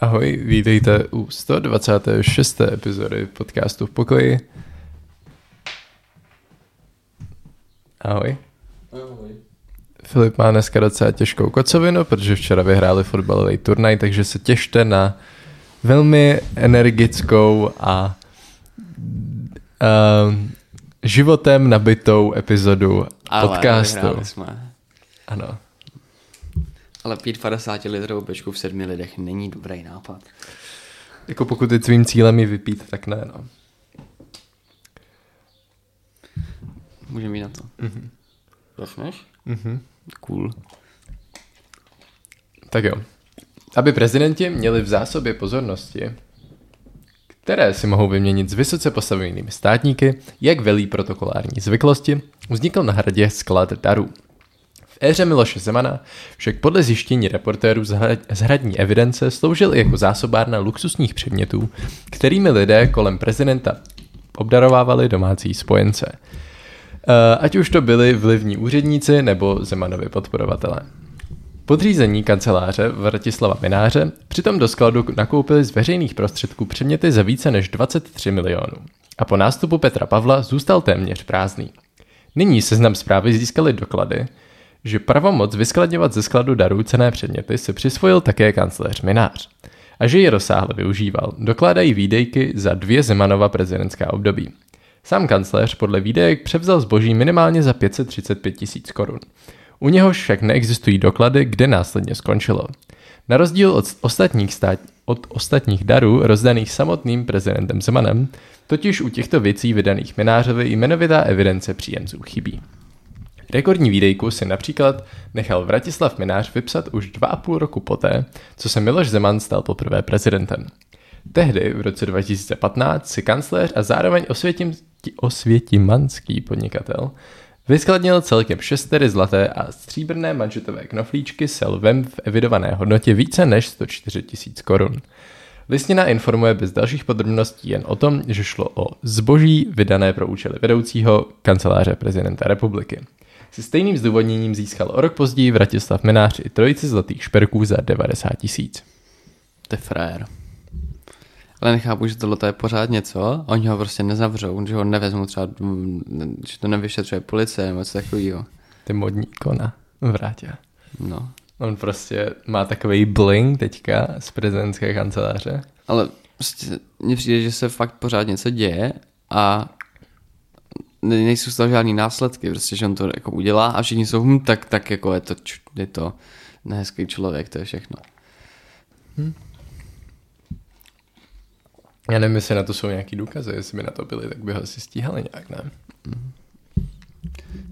Ahoj, vítejte u 126. epizody podcastu v pokoji. Ahoj. Ahoj. Filip má dneska docela těžkou kocovinu, protože včera vyhráli fotbalový turnaj, takže se těšte na velmi energickou a uh, životem nabitou epizodu Ale podcastu. jsme. Ano. Ale pít 50 litrovou bečku v sedmi lidech není dobrý nápad. Jako pokud je tvým cílem ji vypít, tak ne, no. Můžeme jít na to. Mhm. Začneš? Mhm. Cool. Tak jo. Aby prezidenti měli v zásobě pozornosti, které si mohou vyměnit s vysoce postavenými státníky, jak velí protokolární zvyklosti, vznikl na hradě sklad darů. V éře Miloše Zemana však podle zjištění reportérů z hra- z hradní evidence sloužil i jako zásobárna luxusních předmětů, kterými lidé kolem prezidenta obdarovávali domácí spojence. Eh, Ať už to byli vlivní úředníci nebo Zemanovi podporovatelé. Podřízení kanceláře Vratislava Mináře přitom do skladu nakoupili z veřejných prostředků předměty za více než 23 milionů. A po nástupu Petra Pavla zůstal téměř prázdný. Nyní seznam zprávy získali doklady, že pravomoc vyskladňovat ze skladu darů cené předměty se přisvojil také kancléř Minář. A že ji rozsáhle využíval, dokládají výdejky za dvě Zemanova prezidentská období. Sám kancléř podle výdejek převzal zboží minimálně za 535 tisíc korun. U něhož však neexistují doklady, kde následně skončilo. Na rozdíl od ostatních, stát, od ostatních darů rozdaných samotným prezidentem Zemanem, totiž u těchto věcí vydaných Minářovi jmenovitá evidence příjemců chybí. Rekordní výdejku si například nechal Vratislav Minář vypsat už dva a půl roku poté, co se Miloš Zeman stal poprvé prezidentem. Tehdy, v roce 2015, si kancléř a zároveň osvětim, osvětimanský podnikatel vyskladnil celkem šestery zlaté a stříbrné manžetové knoflíčky se lvem v evidované hodnotě více než 104 tisíc korun. Listina informuje bez dalších podrobností jen o tom, že šlo o zboží vydané pro účely vedoucího kanceláře prezidenta republiky. Se stejným zdůvodněním získal o rok později Vratislav Minář i trojici zlatých šperků za 90 tisíc. To je frér. Ale nechápu, že tohle je pořád něco, oni ho prostě nezavřou, že ho nevezmou třeba, mm, že to nevyšetřuje policie nebo něco takového. Ty modní kona vrátě. No. On prostě má takový bling teďka z prezidentské kanceláře. Ale prostě mně přijde, že se fakt pořád něco děje a nejsou z toho žádný následky, prostě, že on to jako udělá a všichni jsou, hm, tak, tak jako je to, je to nehezký člověk, to je všechno. Já nevím, jestli na to jsou nějaký důkazy, jestli by na to byly, tak by ho asi stíhali nějak, ne?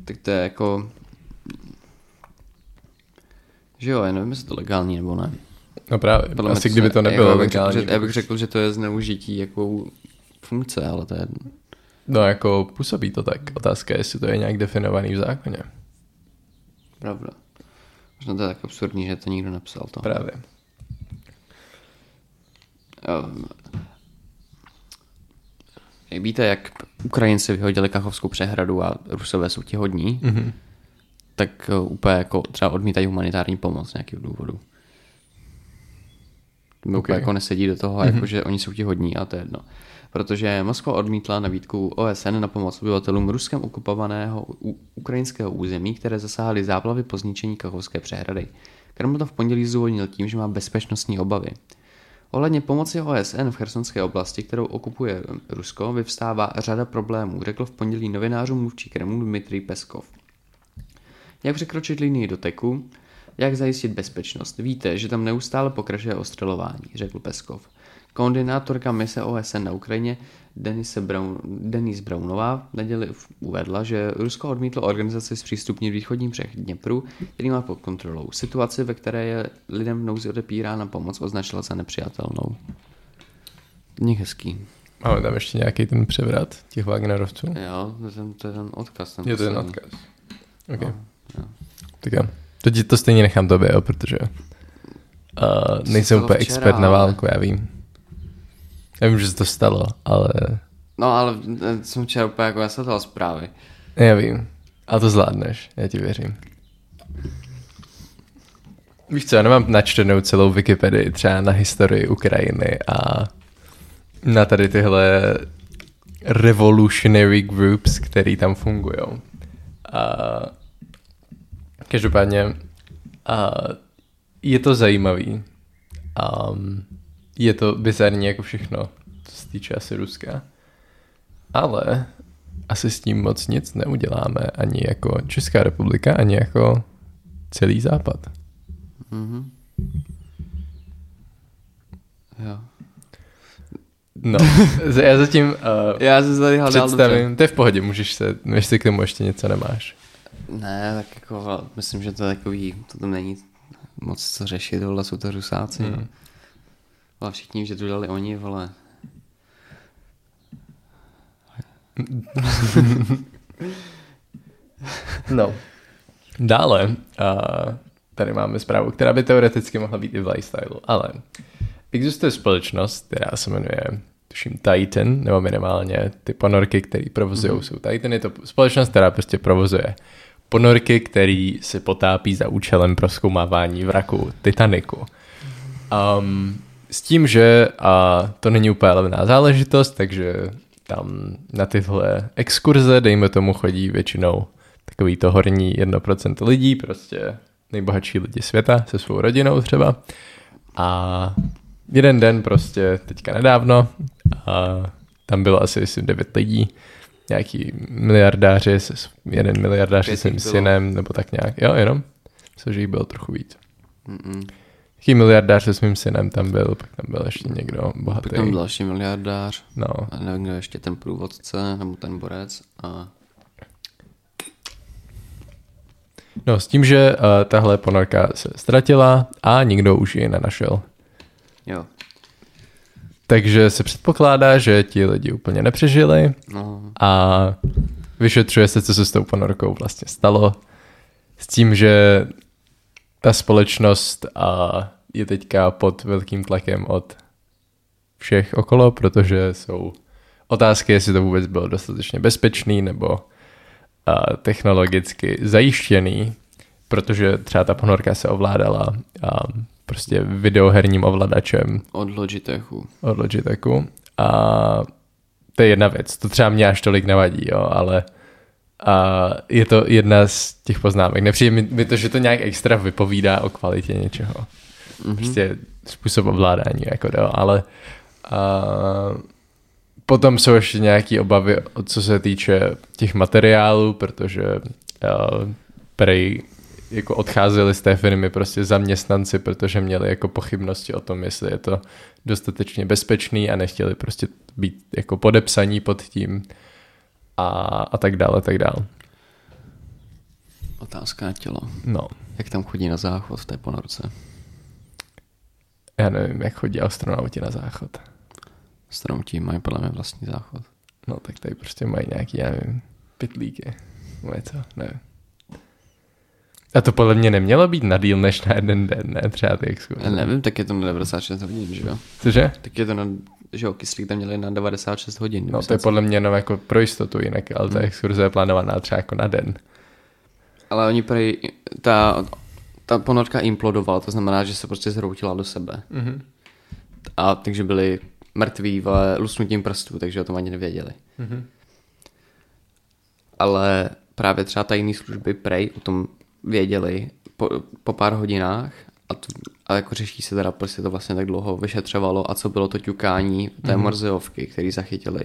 Tak to je jako, že jo, já nevím, jestli to legální nebo ne. No právě, Podle mě asi kdyby to nebylo jako, já bych řekl, legální. že, já bych řekl, že to je zneužití jako funkce, ale to je, No jako působí to tak. Otázka je, jestli to je nějak definovaný v zákoně. pravda. Možná to je tak absurdní, že to nikdo nepsal to. Právě. Um, jak víte, jak Ukrajinci vyhodili Kachovskou přehradu a Rusové jsou ti hodní, Mhm. tak uh, úplně jako třeba odmítají humanitární pomoc z nějakého důvodu. Okay. Úplně jako nesedí do toho, mm-hmm. jako, že oni jsou ti hodní a to je jedno. Protože Moskva odmítla nabídku OSN na pomoc obyvatelům ruskem okupovaného ukrajinského území, které zasáhly záplavy po zničení Kachovské přehrady. Kreml to v pondělí zdůvodnil tím, že má bezpečnostní obavy. Ohledně pomoci OSN v chersonské oblasti, kterou okupuje Rusko, vyvstává řada problémů, řekl v pondělí novinářům mluvčí Kremlu Dmitrij Peskov. Jak překročit linii doteku? Jak zajistit bezpečnost? Víte, že tam neustále pokračuje ostřelování, řekl Peskov. Koordinátorka mise OSN na Ukrajině Denise, Brown, Denise Brownová v neděli uvedla, že Rusko odmítlo organizaci zpřístupnit východní břeh Dněpru, který má pod kontrolou. Situaci, ve které je lidem v nouzi odepírána pomoc, označila za nepřijatelnou. Něk hezký. Máme tam ještě nějaký ten převrat těch Wagnerovců? Jo, to je ten, to je ten odkaz. Ten Je to ten odkaz. Ok. No, jo. Tak jo. To, stejně nechám tobě, jo, protože uh, nejsem úplně včera, expert na ale- válku, já vím. Já vím, že se to stalo, ale No ale eh, jsem včera úplně jako nesledoval zprávy. já vím. A to zvládneš, já ti věřím. Víš co, já nemám načtenou celou Wikipedii třeba na historii Ukrajiny a na tady tyhle revolutionary groups, který tam fungují. A každopádně a je to zajímavý. A je to bizarní jako všechno, co se týče asi Ruska. Ale asi s tím moc nic neuděláme ani jako Česká republika, ani jako celý západ. Mm-hmm. Jo. No, já zatím uh, já se tady představím, to je v pohodě, můžeš se, jestli k tomu ještě něco nemáš. Ne, tak jako myslím, že to je takový, to tam není moc co řešit, vole, jsou to rusáci. Hmm. Ale všichni, že to dali oni, vole. no. Dále, uh, tady máme zprávu, která by teoreticky mohla být i v lifestyle, ale existuje společnost, která se jmenuje tuším Titan, nebo minimálně ty ponorky, které provozují, mm-hmm. jsou Titan. Je to společnost, která prostě provozuje ponorky, který se potápí za účelem proskoumávání vraku Titaniku. Um, s tím, že a to není úplně levná záležitost, takže tam na tyhle exkurze, dejme tomu, chodí většinou takový to horní 1% lidí, prostě nejbohatší lidi světa se svou rodinou třeba. A jeden den prostě teďka nedávno a tam bylo asi myslím 9 lidí, nějaký miliardáři, jeden miliardář se svým synem, nebo tak nějak, jo, jenom, což jich bylo trochu víc. Mm-mm. Jaký miliardář se svým synem tam byl, pak tam byl ještě někdo bohatý. Pak tam byl další miliardář. No. A nevím, kdo ještě ten průvodce, nebo ten borec. A... No, s tím, že uh, tahle ponorka se ztratila a nikdo už ji nenašel. Jo. Takže se předpokládá, že ti lidi úplně nepřežili no. a vyšetřuje se, co se s tou ponorkou vlastně stalo. S tím, že ta společnost a je teďka pod velkým tlakem od všech okolo, protože jsou otázky, jestli to vůbec bylo dostatečně bezpečný nebo a, technologicky zajištěný, protože třeba ta ponorka se ovládala a, prostě videoherním ovladačem. Od Logitechu. Od Logitechu. A to je jedna věc. To třeba mě až tolik nevadí, jo, ale a je to jedna z těch poznámek. Nepřijde mi to, že to nějak extra vypovídá o kvalitě něčeho. Mm-hmm. Prostě způsob ovládání, jako jo, ale a, potom jsou ještě nějaké obavy, co se týče těch materiálů, protože a, prej jako odcházeli z té firmy prostě zaměstnanci, protože měli jako pochybnosti o tom, jestli je to dostatečně bezpečný a nechtěli prostě být jako podepsaní pod tím a, a tak dále, tak dále. Otázka na tělo. No. Jak tam chodí na záchod v té ponorce? Já nevím, jak chodí astronauti na záchod. Astronauti mají podle mě vlastní záchod. No tak tady prostě mají nějaký, já nevím, pytlíky. Něco, nevím. A to podle mě nemělo být na díl než na jeden den, ne? Třeba ty exkurze. Nevím, tak je to na 96 hodin, že jo? Cože? Tak je to na, že jo, kyslík tam měli na 96 hodin. No to je podle mě jenom jako pro jistotu jinak, ale ta hmm. exkurze je plánovaná třeba jako na den. Ale oni prej, ta, ta ponorka implodovala, to znamená, že se prostě zhroutila do sebe. Mm-hmm. A takže byli mrtví v lusnutím prstů, takže o tom ani nevěděli. Mm-hmm. Ale právě třeba tajné služby Prej o tom věděli po, po pár hodinách a, to, a jako řeší se teda, proč se to vlastně tak dlouho vyšetřovalo a co bylo to ťukání té mm-hmm. morzeovky, který zachytili,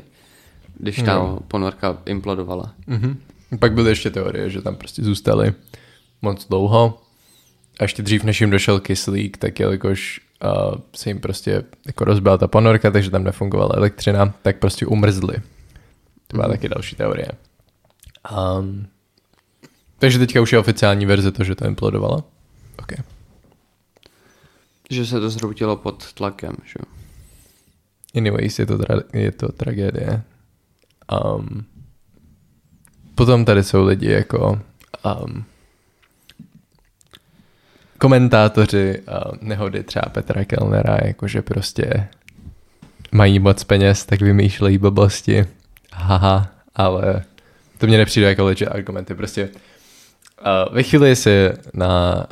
když ta no. ponorka implodovala. Mm-hmm. Pak byly ještě teorie, že tam prostě zůstali moc dlouho a ještě dřív, než jim došel kyslík, tak jelikož uh, se jim prostě jako rozbila ta ponorka, takže tam nefungovala elektřina, tak prostě umrzli. To byla mm-hmm. taky další teorie. Um, takže teďka už je oficiální verze to, že to implodovalo? Že se to zhroutilo pod tlakem, že? Anyways, je to, tra- je to tragédie. Um, potom tady jsou lidi jako um, komentátoři uh, nehody třeba Petra Kellnera, jakože prostě mají moc peněz, tak vymýšlejí blbosti. Haha, ale to mě nepřijde jako legit argumenty. Prostě Uh, ve chvíli, jestli na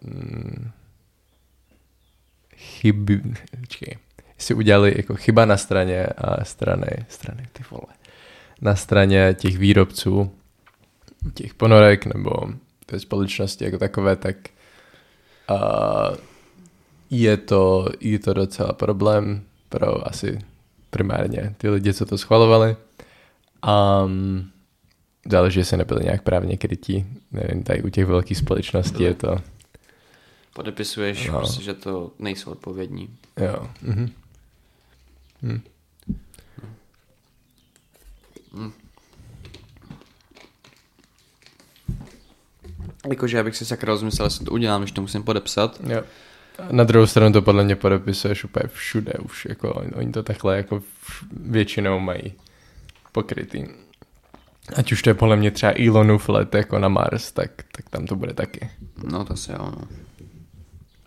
mm, chyby, počkej, si udělali jako chyba na straně a strany, strany, ty vole, na straně těch výrobců, těch ponorek nebo té společnosti jako takové, tak uh, je, to, je to docela problém pro asi primárně ty lidi, co to schvalovali. Um, záleží, že se nebyli nějak právně krytí. Nevím, tady u těch velkých společností je to... Podepisuješ, no. prostě, že to nejsou odpovědní. Jo. Mhm. Hm. Hm. Jakože já bych si sakra rozmyslel, jestli to udělám, že to musím podepsat. Jo. Na druhou stranu to podle mě podepisuješ úplně všude už, jako oni to takhle jako většinou mají pokrytý. Ať už to je podle mě třeba Elonův let jako na Mars, tak, tak tam to bude taky. No to se jo, no.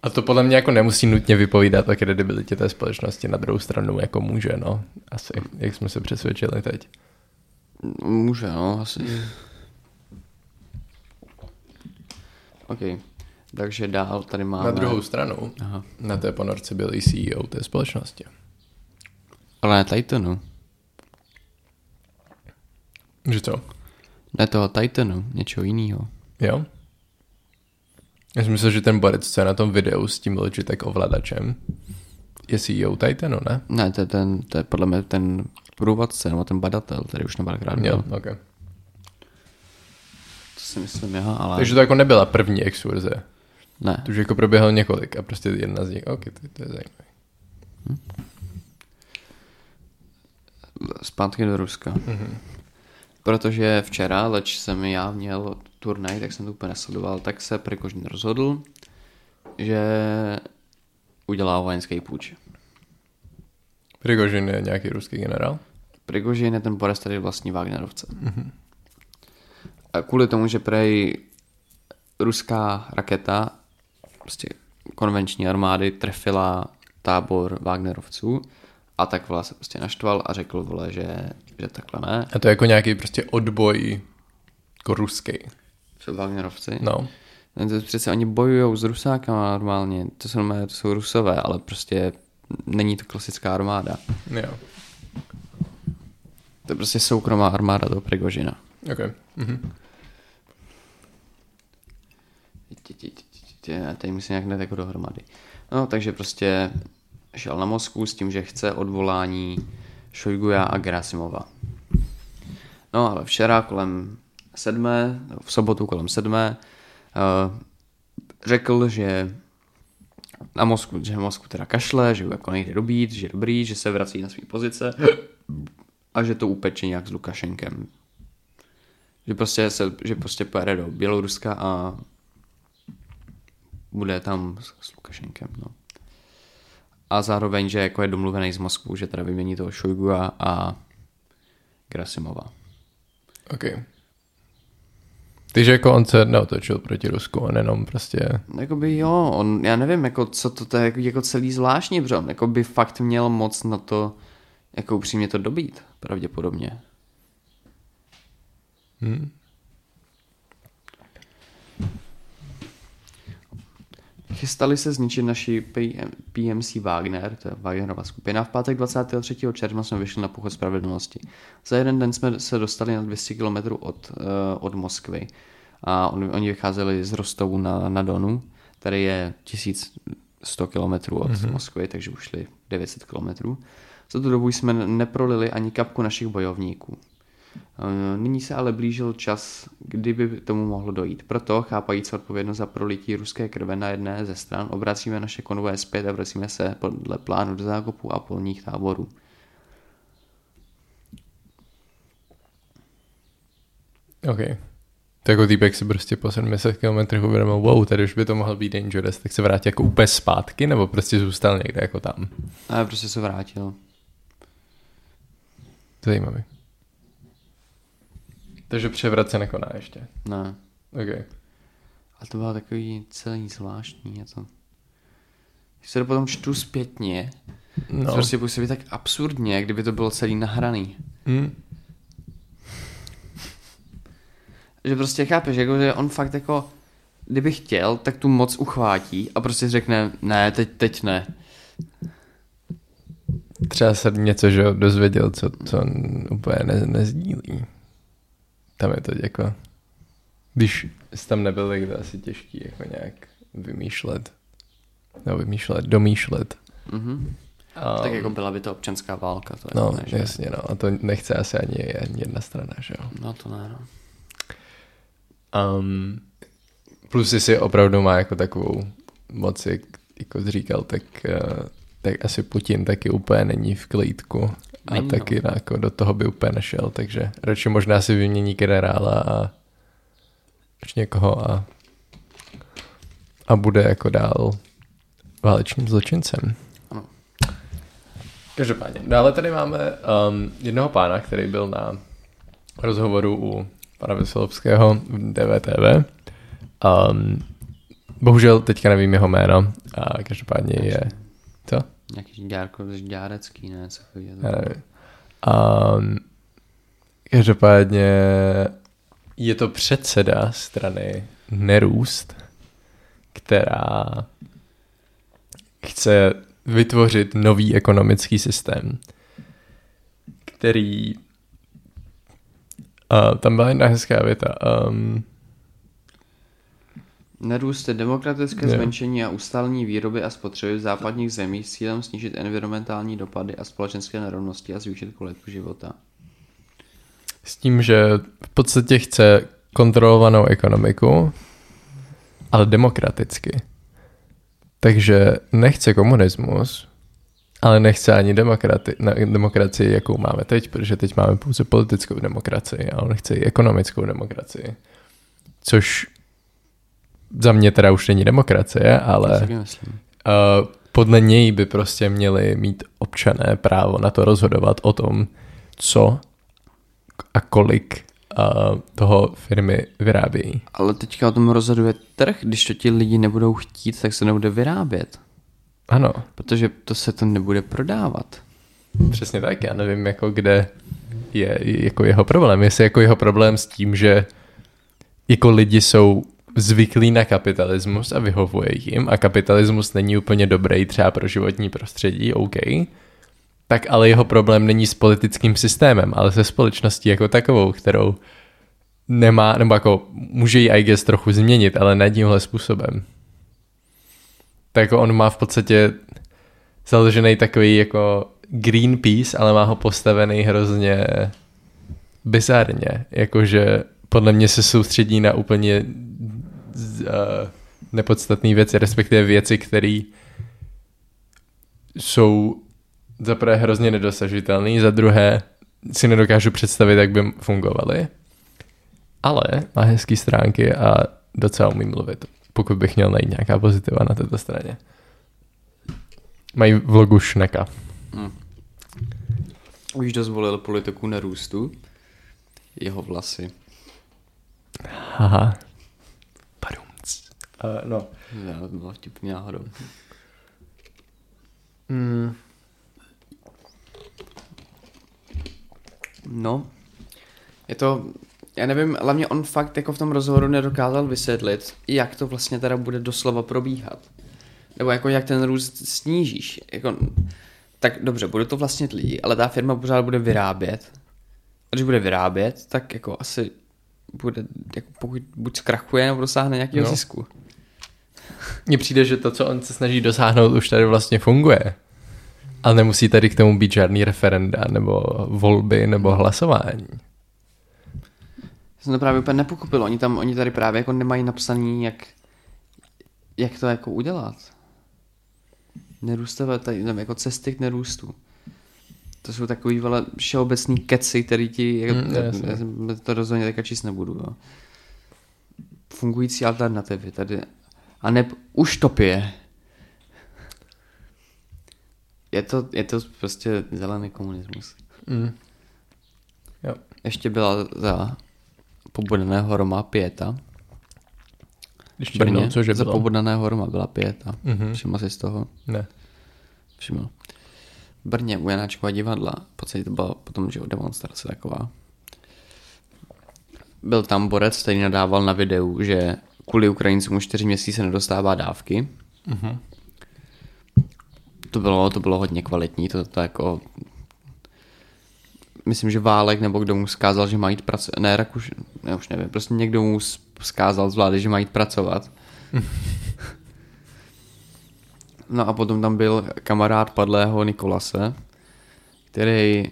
A to podle mě jako nemusí nutně vypovídat o kredibilitě té společnosti, na druhou stranu jako může, no. Asi, jak jsme se přesvědčili teď. Může, no, asi. OK. Takže dál tady máme... Na druhou stranu, Aha. na té ponorce byl i CEO té společnosti. Ale ne Titanu. Že co? Ne toho Titanu, něčeho jiného. Jo? Já si myslel, že ten borec, co je na tom videu s tím Logitech ovladačem, je CEO Titanu, ne? Ne, to je, ten, to je podle mě ten průvodce, nebo ten badatel, který už nebyl Jo, ok. To si myslím, já, ale... Takže to jako nebyla první exkurze. Ne. To už jako proběhlo několik a prostě jedna z nich, ok, to, to je zajímavé. Hm? Zpátky do Ruska. Mm-hmm. Protože včera, leč jsem já měl turnaj, tak jsem to úplně nesledoval, tak se Prigožin rozhodl, že udělá vojenský půjč. Prigožin je nějaký ruský generál? Prigožin je ten Boris, který vlastní Wagnerovce. Mm-hmm. A kvůli tomu, že prej ruská raketa prostě konvenční armády trefila tábor Wagnerovců a tak vole se prostě naštval a řekl vole, že, že takhle ne. A to je jako nějaký prostě odboj jako ruský. Wagnerovci? No. no to přece oni bojují s Rusákama normálně, to jsou, to jsou Rusové, ale prostě není to klasická armáda. Jo. To je prostě soukromá armáda toho Prigožina. Ok. Mhm. Teď musím nějak dát jako dohromady. No, takže prostě šel na Moskvu s tím, že chce odvolání Šojguja a Gerasimova. No ale včera kolem sedmé, v sobotu kolem sedmé, uh, řekl, že na Moskvu, že Moskvu teda kašle, že jako nejde dobít, že je dobrý, že se vrací na své pozice a že to upeče nějak s Lukašenkem. Že prostě, se, že prostě pojede do Běloruska a bude tam s, s Lukašenkem, no. A zároveň, že jako je domluvený z Moskvu, že teda vymění toho Šojgua a Grasimova. OK. Takže jako on se neotočil proti Rusku, on jenom prostě... Jakoby jo, on, já nevím, jako co to, to je jako, jako celý zvláštní, protože on jako by fakt měl moc na to, jako upřímně to dobít, pravděpodobně. Hmm. Chystali se zničit naši PM, PMC Wagner, to je Wagnerova skupina. V pátek 23. června jsme vyšli na pochod spravedlnosti. Za jeden den jsme se dostali na 200 km od, uh, od Moskvy. A on, oni vycházeli z Rostovu na, na Donu, který je 1100 km od mm-hmm. Moskvy, takže ušli 900 km. Za tu dobu jsme neprolili ani kapku našich bojovníků. Eh, nyní se ale blížil čas, kdyby tomu mohlo dojít. Proto, chápajíc odpovědnost za prolití ruské krve na jedné ze stran, obracíme naše konvoje zpět a vracíme se podle plánu do zákopu a polních táborů. OK. Tak jako týpek si prostě po 700 km uvědomil, wow, tady už by to mohl být dangerous, tak se vrátí jako úplně zpátky, nebo prostě zůstal někde jako tam? A prostě se vrátil. Zajímavý. Takže převrat se nekoná ještě. Ne. Ok. A to bylo takový celý zvláštní něco. Když se to potom čtu zpětně, no. to prostě působí tak absurdně, kdyby to bylo celý nahraný. Hmm. Že prostě chápeš, jako, že on fakt jako kdyby chtěl, tak tu moc uchvátí a prostě řekne, ne, teď, teď ne. Třeba se něco, že dozvěděl, co, co on úplně ne, nezdílí. Tam je to jako... Když jsi tam nebyl, tak je to asi těžký jako nějak vymýšlet. No vymýšlet, domýšlet. Mhm. A, Tak jako byla by to občanská válka. To je No, ne, že? jasně, no. A to nechce asi ani, ani jedna strana, že jo. No to ne, no. Um, plus jestli opravdu má jako takovou moc, jak jako jsi říkal, tak, uh, tak asi Putin taky úplně není v klídku. A Není, taky no. jako do toho by úplně nešel, takže radši možná si vymění generála a až někoho a, a bude jako dál válečným zločincem. Ano. Každopádně. Dále tady máme um, jednoho pána, který byl na rozhovoru u pana Veselovského v DVTV. Um, bohužel teďka nevím jeho jméno a každopádně je... Co? Nějaký žďárko, žďárecký, ne, co chodí. Já nevím. Um, každopádně je to předseda strany Nerůst, která chce vytvořit nový ekonomický systém, který uh, tam byla jedna hezká věta. Um, Nerůst je demokratické zmenšení a ustálení výroby a spotřeby v západních zemích s cílem snížit environmentální dopady a společenské nerovnosti a zvýšit kvalitu života. s tím, že v podstatě chce kontrolovanou ekonomiku, ale demokraticky. Takže nechce komunismus, ale nechce ani demokrati- na- demokracii, jakou máme teď, protože teď máme pouze politickou demokracii a on chce i ekonomickou demokracii. Což za mě teda už není demokracie, ale. Uh, podle něj by prostě měli mít občané právo na to rozhodovat o tom, co a kolik uh, toho firmy vyrábějí. Ale teďka o tom rozhoduje trh, když to ti lidi nebudou chtít, tak se nebude vyrábět. Ano, Protože to se to nebude prodávat. přesně tak. Já nevím, jako kde je jako jeho problém. Jestli jako jeho problém s tím, že jako lidi jsou zvyklí na kapitalismus a vyhovuje jim a kapitalismus není úplně dobrý třeba pro životní prostředí, OK, tak ale jeho problém není s politickým systémem, ale se společností jako takovou, kterou nemá, nebo jako může ji I trochu změnit, ale ne tímhle způsobem. Tak jako on má v podstatě založený takový jako Greenpeace, ale má ho postavený hrozně bizarně. Jakože podle mě se soustředí na úplně uh, nepodstatné věci, respektive věci, které jsou za prvé hrozně nedosažitelný, za druhé si nedokážu představit, jak by fungovaly. Ale má hezký stránky a docela umí mluvit, pokud bych měl najít nějaká pozitiva na této straně. Mají vlogu Šneka. Už dost volil politiku nerůstu. Jeho vlasy. Haha. Uh, no. Já, to bylo vtipný náhodou. Mm. No, je to, já nevím, hlavně on fakt jako v tom rozhovoru nedokázal vysvětlit, jak to vlastně teda bude doslova probíhat. Nebo jako jak ten růst snížíš. Jako, tak dobře, bude to vlastně lidi, ale ta firma pořád bude vyrábět. A když bude vyrábět, tak jako asi bude, jako pokud buď zkrachuje, nebo dosáhne nějakého no. zisku. Mně přijde, že to, co on se snaží dosáhnout, už tady vlastně funguje. Ale nemusí tady k tomu být žádný referenda, nebo volby, nebo hlasování. jsem to právě úplně nepochopil. Oni tam, oni tady právě jako nemají napsaný, jak, jak to jako udělat. Nerůstové, tady, nevím, jako cesty k nerůstu. To jsou takový vele všeobecný keci, který ti, Mm, jasně. já, to rozhodně teďka číst nebudu. Jo. Fungující alternativy tady. A ne, už topie. Je to, je to prostě zelený komunismus. Mm. Jo. Ještě byla za pobodaného Roma pěta. V Brně, cože za bylo? pobodaného Roma byla pěta. Mhm. Všiml jsi z toho? Ne. Všiml. V Brně u Janáčkova divadla, v podstatě to byla potom že demonstrace taková. Byl tam borec, který nadával na videu, že kvůli Ukrajincům už čtyři měsíce nedostává dávky. Mm-hmm. To bylo, to bylo hodně kvalitní, to, to jako myslím, že Válek nebo kdo mu zkázal, že má jít pracovat, ne, Rakuš, ne, už nevím, prostě někdo mu zkázal z vlády, že má jít pracovat. no a potom tam byl kamarád padlého Nikolase, který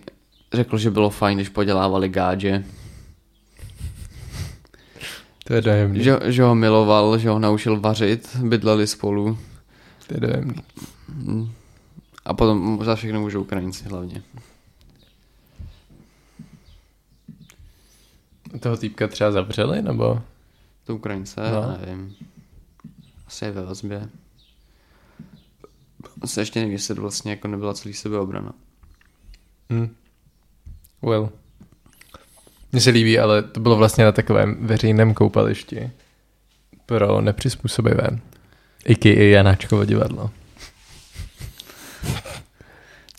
řekl, že bylo fajn, když podělávali gádže. To je dojemný. Že, že ho miloval, že ho naučil vařit, bydleli spolu. To je dojemný. A potom za všechno můžou Ukrajinci hlavně. Toho týpka třeba zavřeli, nebo? To Ukrajince, no. nevím. Asi je ve vazbě. Asi ještě nevím, jestli to vlastně jako nebyla celý sebeobrana. Hmm. Well. Mně se líbí, ale to bylo vlastně na takovém veřejném koupališti pro nepřizpůsobivé. I Janáčkovo divadlo.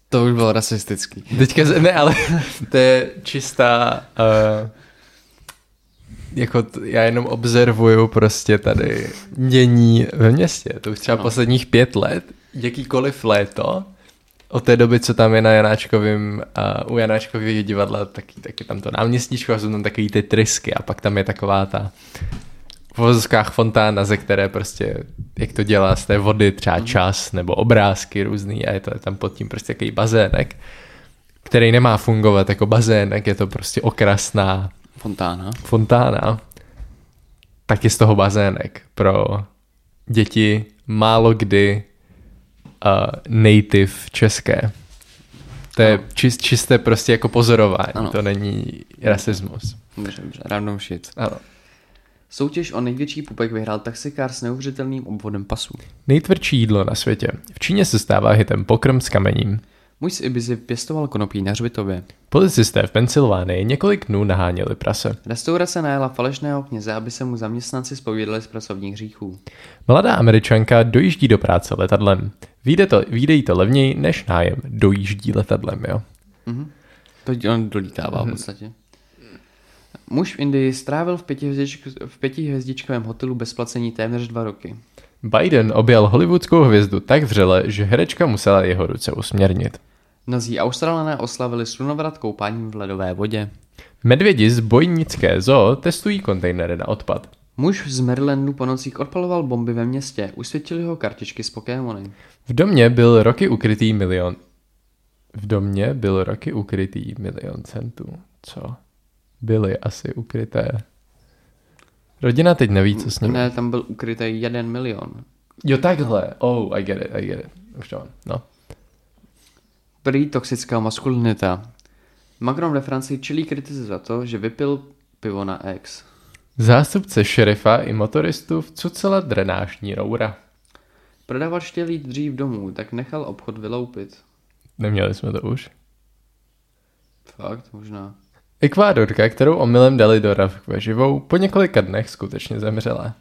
To už bylo rasistický. Teďka, ne, ale to je čistá uh, jako t- já jenom observuju prostě tady dění ve městě. To už třeba ano. posledních pět let, jakýkoliv léto, od té doby, co tam je na Janáčkovým, uh, u Janáčkového divadla, taky, taky tam to náměstíčko a jsou tam takový ty trysky a pak tam je taková ta v vozovkách fontána, ze které prostě, jak to dělá z té vody, třeba mhm. čas nebo obrázky různý a je to je tam pod tím prostě takový bazének, který nemá fungovat jako bazének, je to prostě okrasná Fontána. Fontána. Tak je z toho bazének pro děti málo kdy native české. To je čist, čisté prostě jako pozorování, ano. to není rasismus. Dobře, dobře, random shit. Ano. Soutěž o největší pupek vyhrál taxikár s neuvěřitelným obvodem pasu. Nejtvrdší jídlo na světě. V Číně se stává hitem pokrm s kamením. Muž z Ibizy pěstoval konopí na hřbitově. Policisté v Pensylvánii několik dnů naháněli prase. Restaurace najela falešného kněze, aby se mu zaměstnanci spověděli z pracovních hříchů. Mladá američanka dojíždí do práce letadlem. Výjde, to, výjde jí to levněji než nájem. Dojíždí letadlem, jo. Mm-hmm. To on dolítává mm-hmm. v podstatě. Muž v Indii strávil v, pětihvězdičk, v pětihvězdičkovém hotelu bez placení téměř dva roky. Biden objal hollywoodskou hvězdu tak vřele, že herečka musela jeho ruce usměrnit. Mnozí Australané oslavili slunovrat koupáním v ledové vodě. Medvědi z bojnické zoo testují kontejnery na odpad. Muž z Marylandu po nocích odpaloval bomby ve městě, usvětili ho kartičky z Pokémony. V domě byl roky ukrytý milion... V domě byl roky ukrytý milion centů. Co? Byly asi ukryté. Rodina teď neví, co s ním. Ne, tam byl ukrytý jeden milion. Jo, takhle. Oh, I get it, I get it. Už to mám, no. Prý toxická maskulinita. Macron ve Francii čelí kritice za to, že vypil pivo na ex. Zástupce šerifa i motoristů vcucela drenážní roura. Prodavač chtěl jít dřív domů, tak nechal obchod vyloupit. Neměli jsme to už? Fakt, možná. Ekvádorka, kterou omylem dali do rakve živou, po několika dnech skutečně zemřela.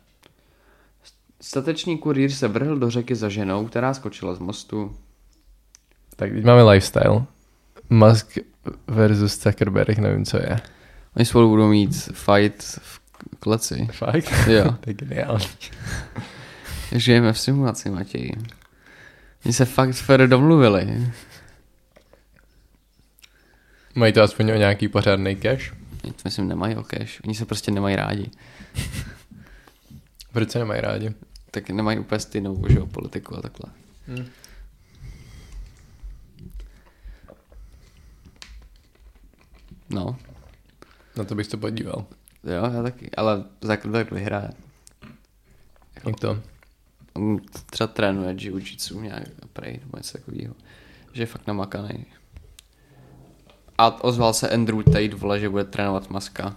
Statečný kurýr se vrhl do řeky za ženou, která skočila z mostu. Tak teď máme lifestyle. Musk versus Zuckerberg, nevím, co je. Oni spolu budou mít fight v kleci. Fakt? Jo. to je geniální. Žijeme v simulaci, Matěj. Oni se fakt fér domluvili. Mají to aspoň o nějaký pořádný cash? To myslím, nemají o cash. Oni se prostě nemají rádi. Proč se nemají rádi? Tak nemají úplně stejnou že, politiku a takhle. Hmm. No. Na to bych to podíval. Jo, já taky, ale Zuckerberg vyhraje. Jako, Jak to? On třeba trénuje jiu-jitsu nějak prej, nebo něco takového. Že je fakt namakaný. A ozval se Andrew Tate, vole, že bude trénovat Maska.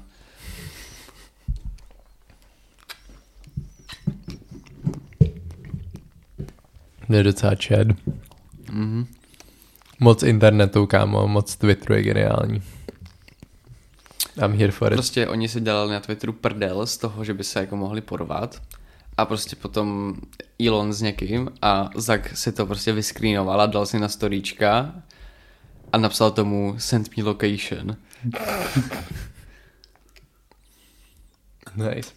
Je docela čed. Mm-hmm. Moc internetu, kámo, moc Twitteru je geniální. I'm here for it. Prostě oni si dělali na Twitteru prdel z toho, že by se jako mohli porvat. A prostě potom Elon s někým a Zak si to prostě vyscreenoval a dal si na storíčka a napsal tomu send me location. nice.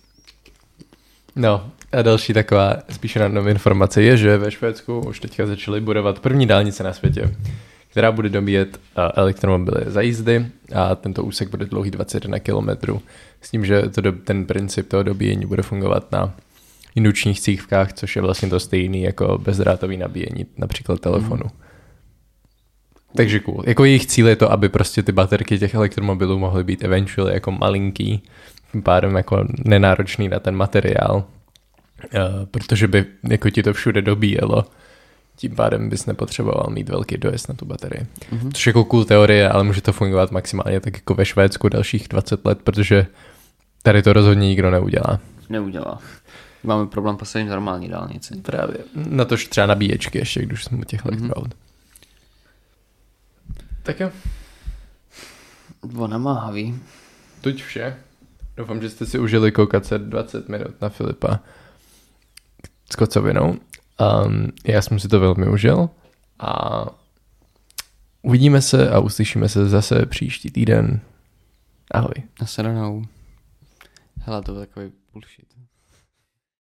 No a další taková spíš random informace je, že ve Švédsku už teďka začali budovat první dálnice na světě, která bude dobíjet eh, elektromobily za jízdy a tento úsek bude dlouhý 21 km s tím, že to, ten princip toho dobíjení bude fungovat na indučních cívkách, což je vlastně to stejný jako bezdrátový nabíjení například telefonu. Takže cool. Jako jejich cíl je to, aby prostě ty baterky těch elektromobilů mohly být eventually jako malinký, tím pádem jako nenáročný na ten materiál, uh, protože by jako ti to všude dobíjelo. Tím pádem bys nepotřeboval mít velký dojezd na tu baterii. Mm-hmm. Což je jako cool teorie, ale může to fungovat maximálně tak jako ve Švédsku dalších 20 let, protože tady to rozhodně nikdo neudělá. Neudělá. Máme problém postavit normální dálnici. Právě. Na tož třeba nabíječky ještě, když jsme u těch elektroaut. Mm-hmm. Tak jo. Bylo namáhavý. Tuď vše. Doufám, že jste si užili koukat se 20 minut na Filipa s kocovinou. Um, já jsem si to velmi užil a uvidíme se a uslyšíme se zase příští týden. Ahoj. Nasranou. Hele, to byl takový bullshit.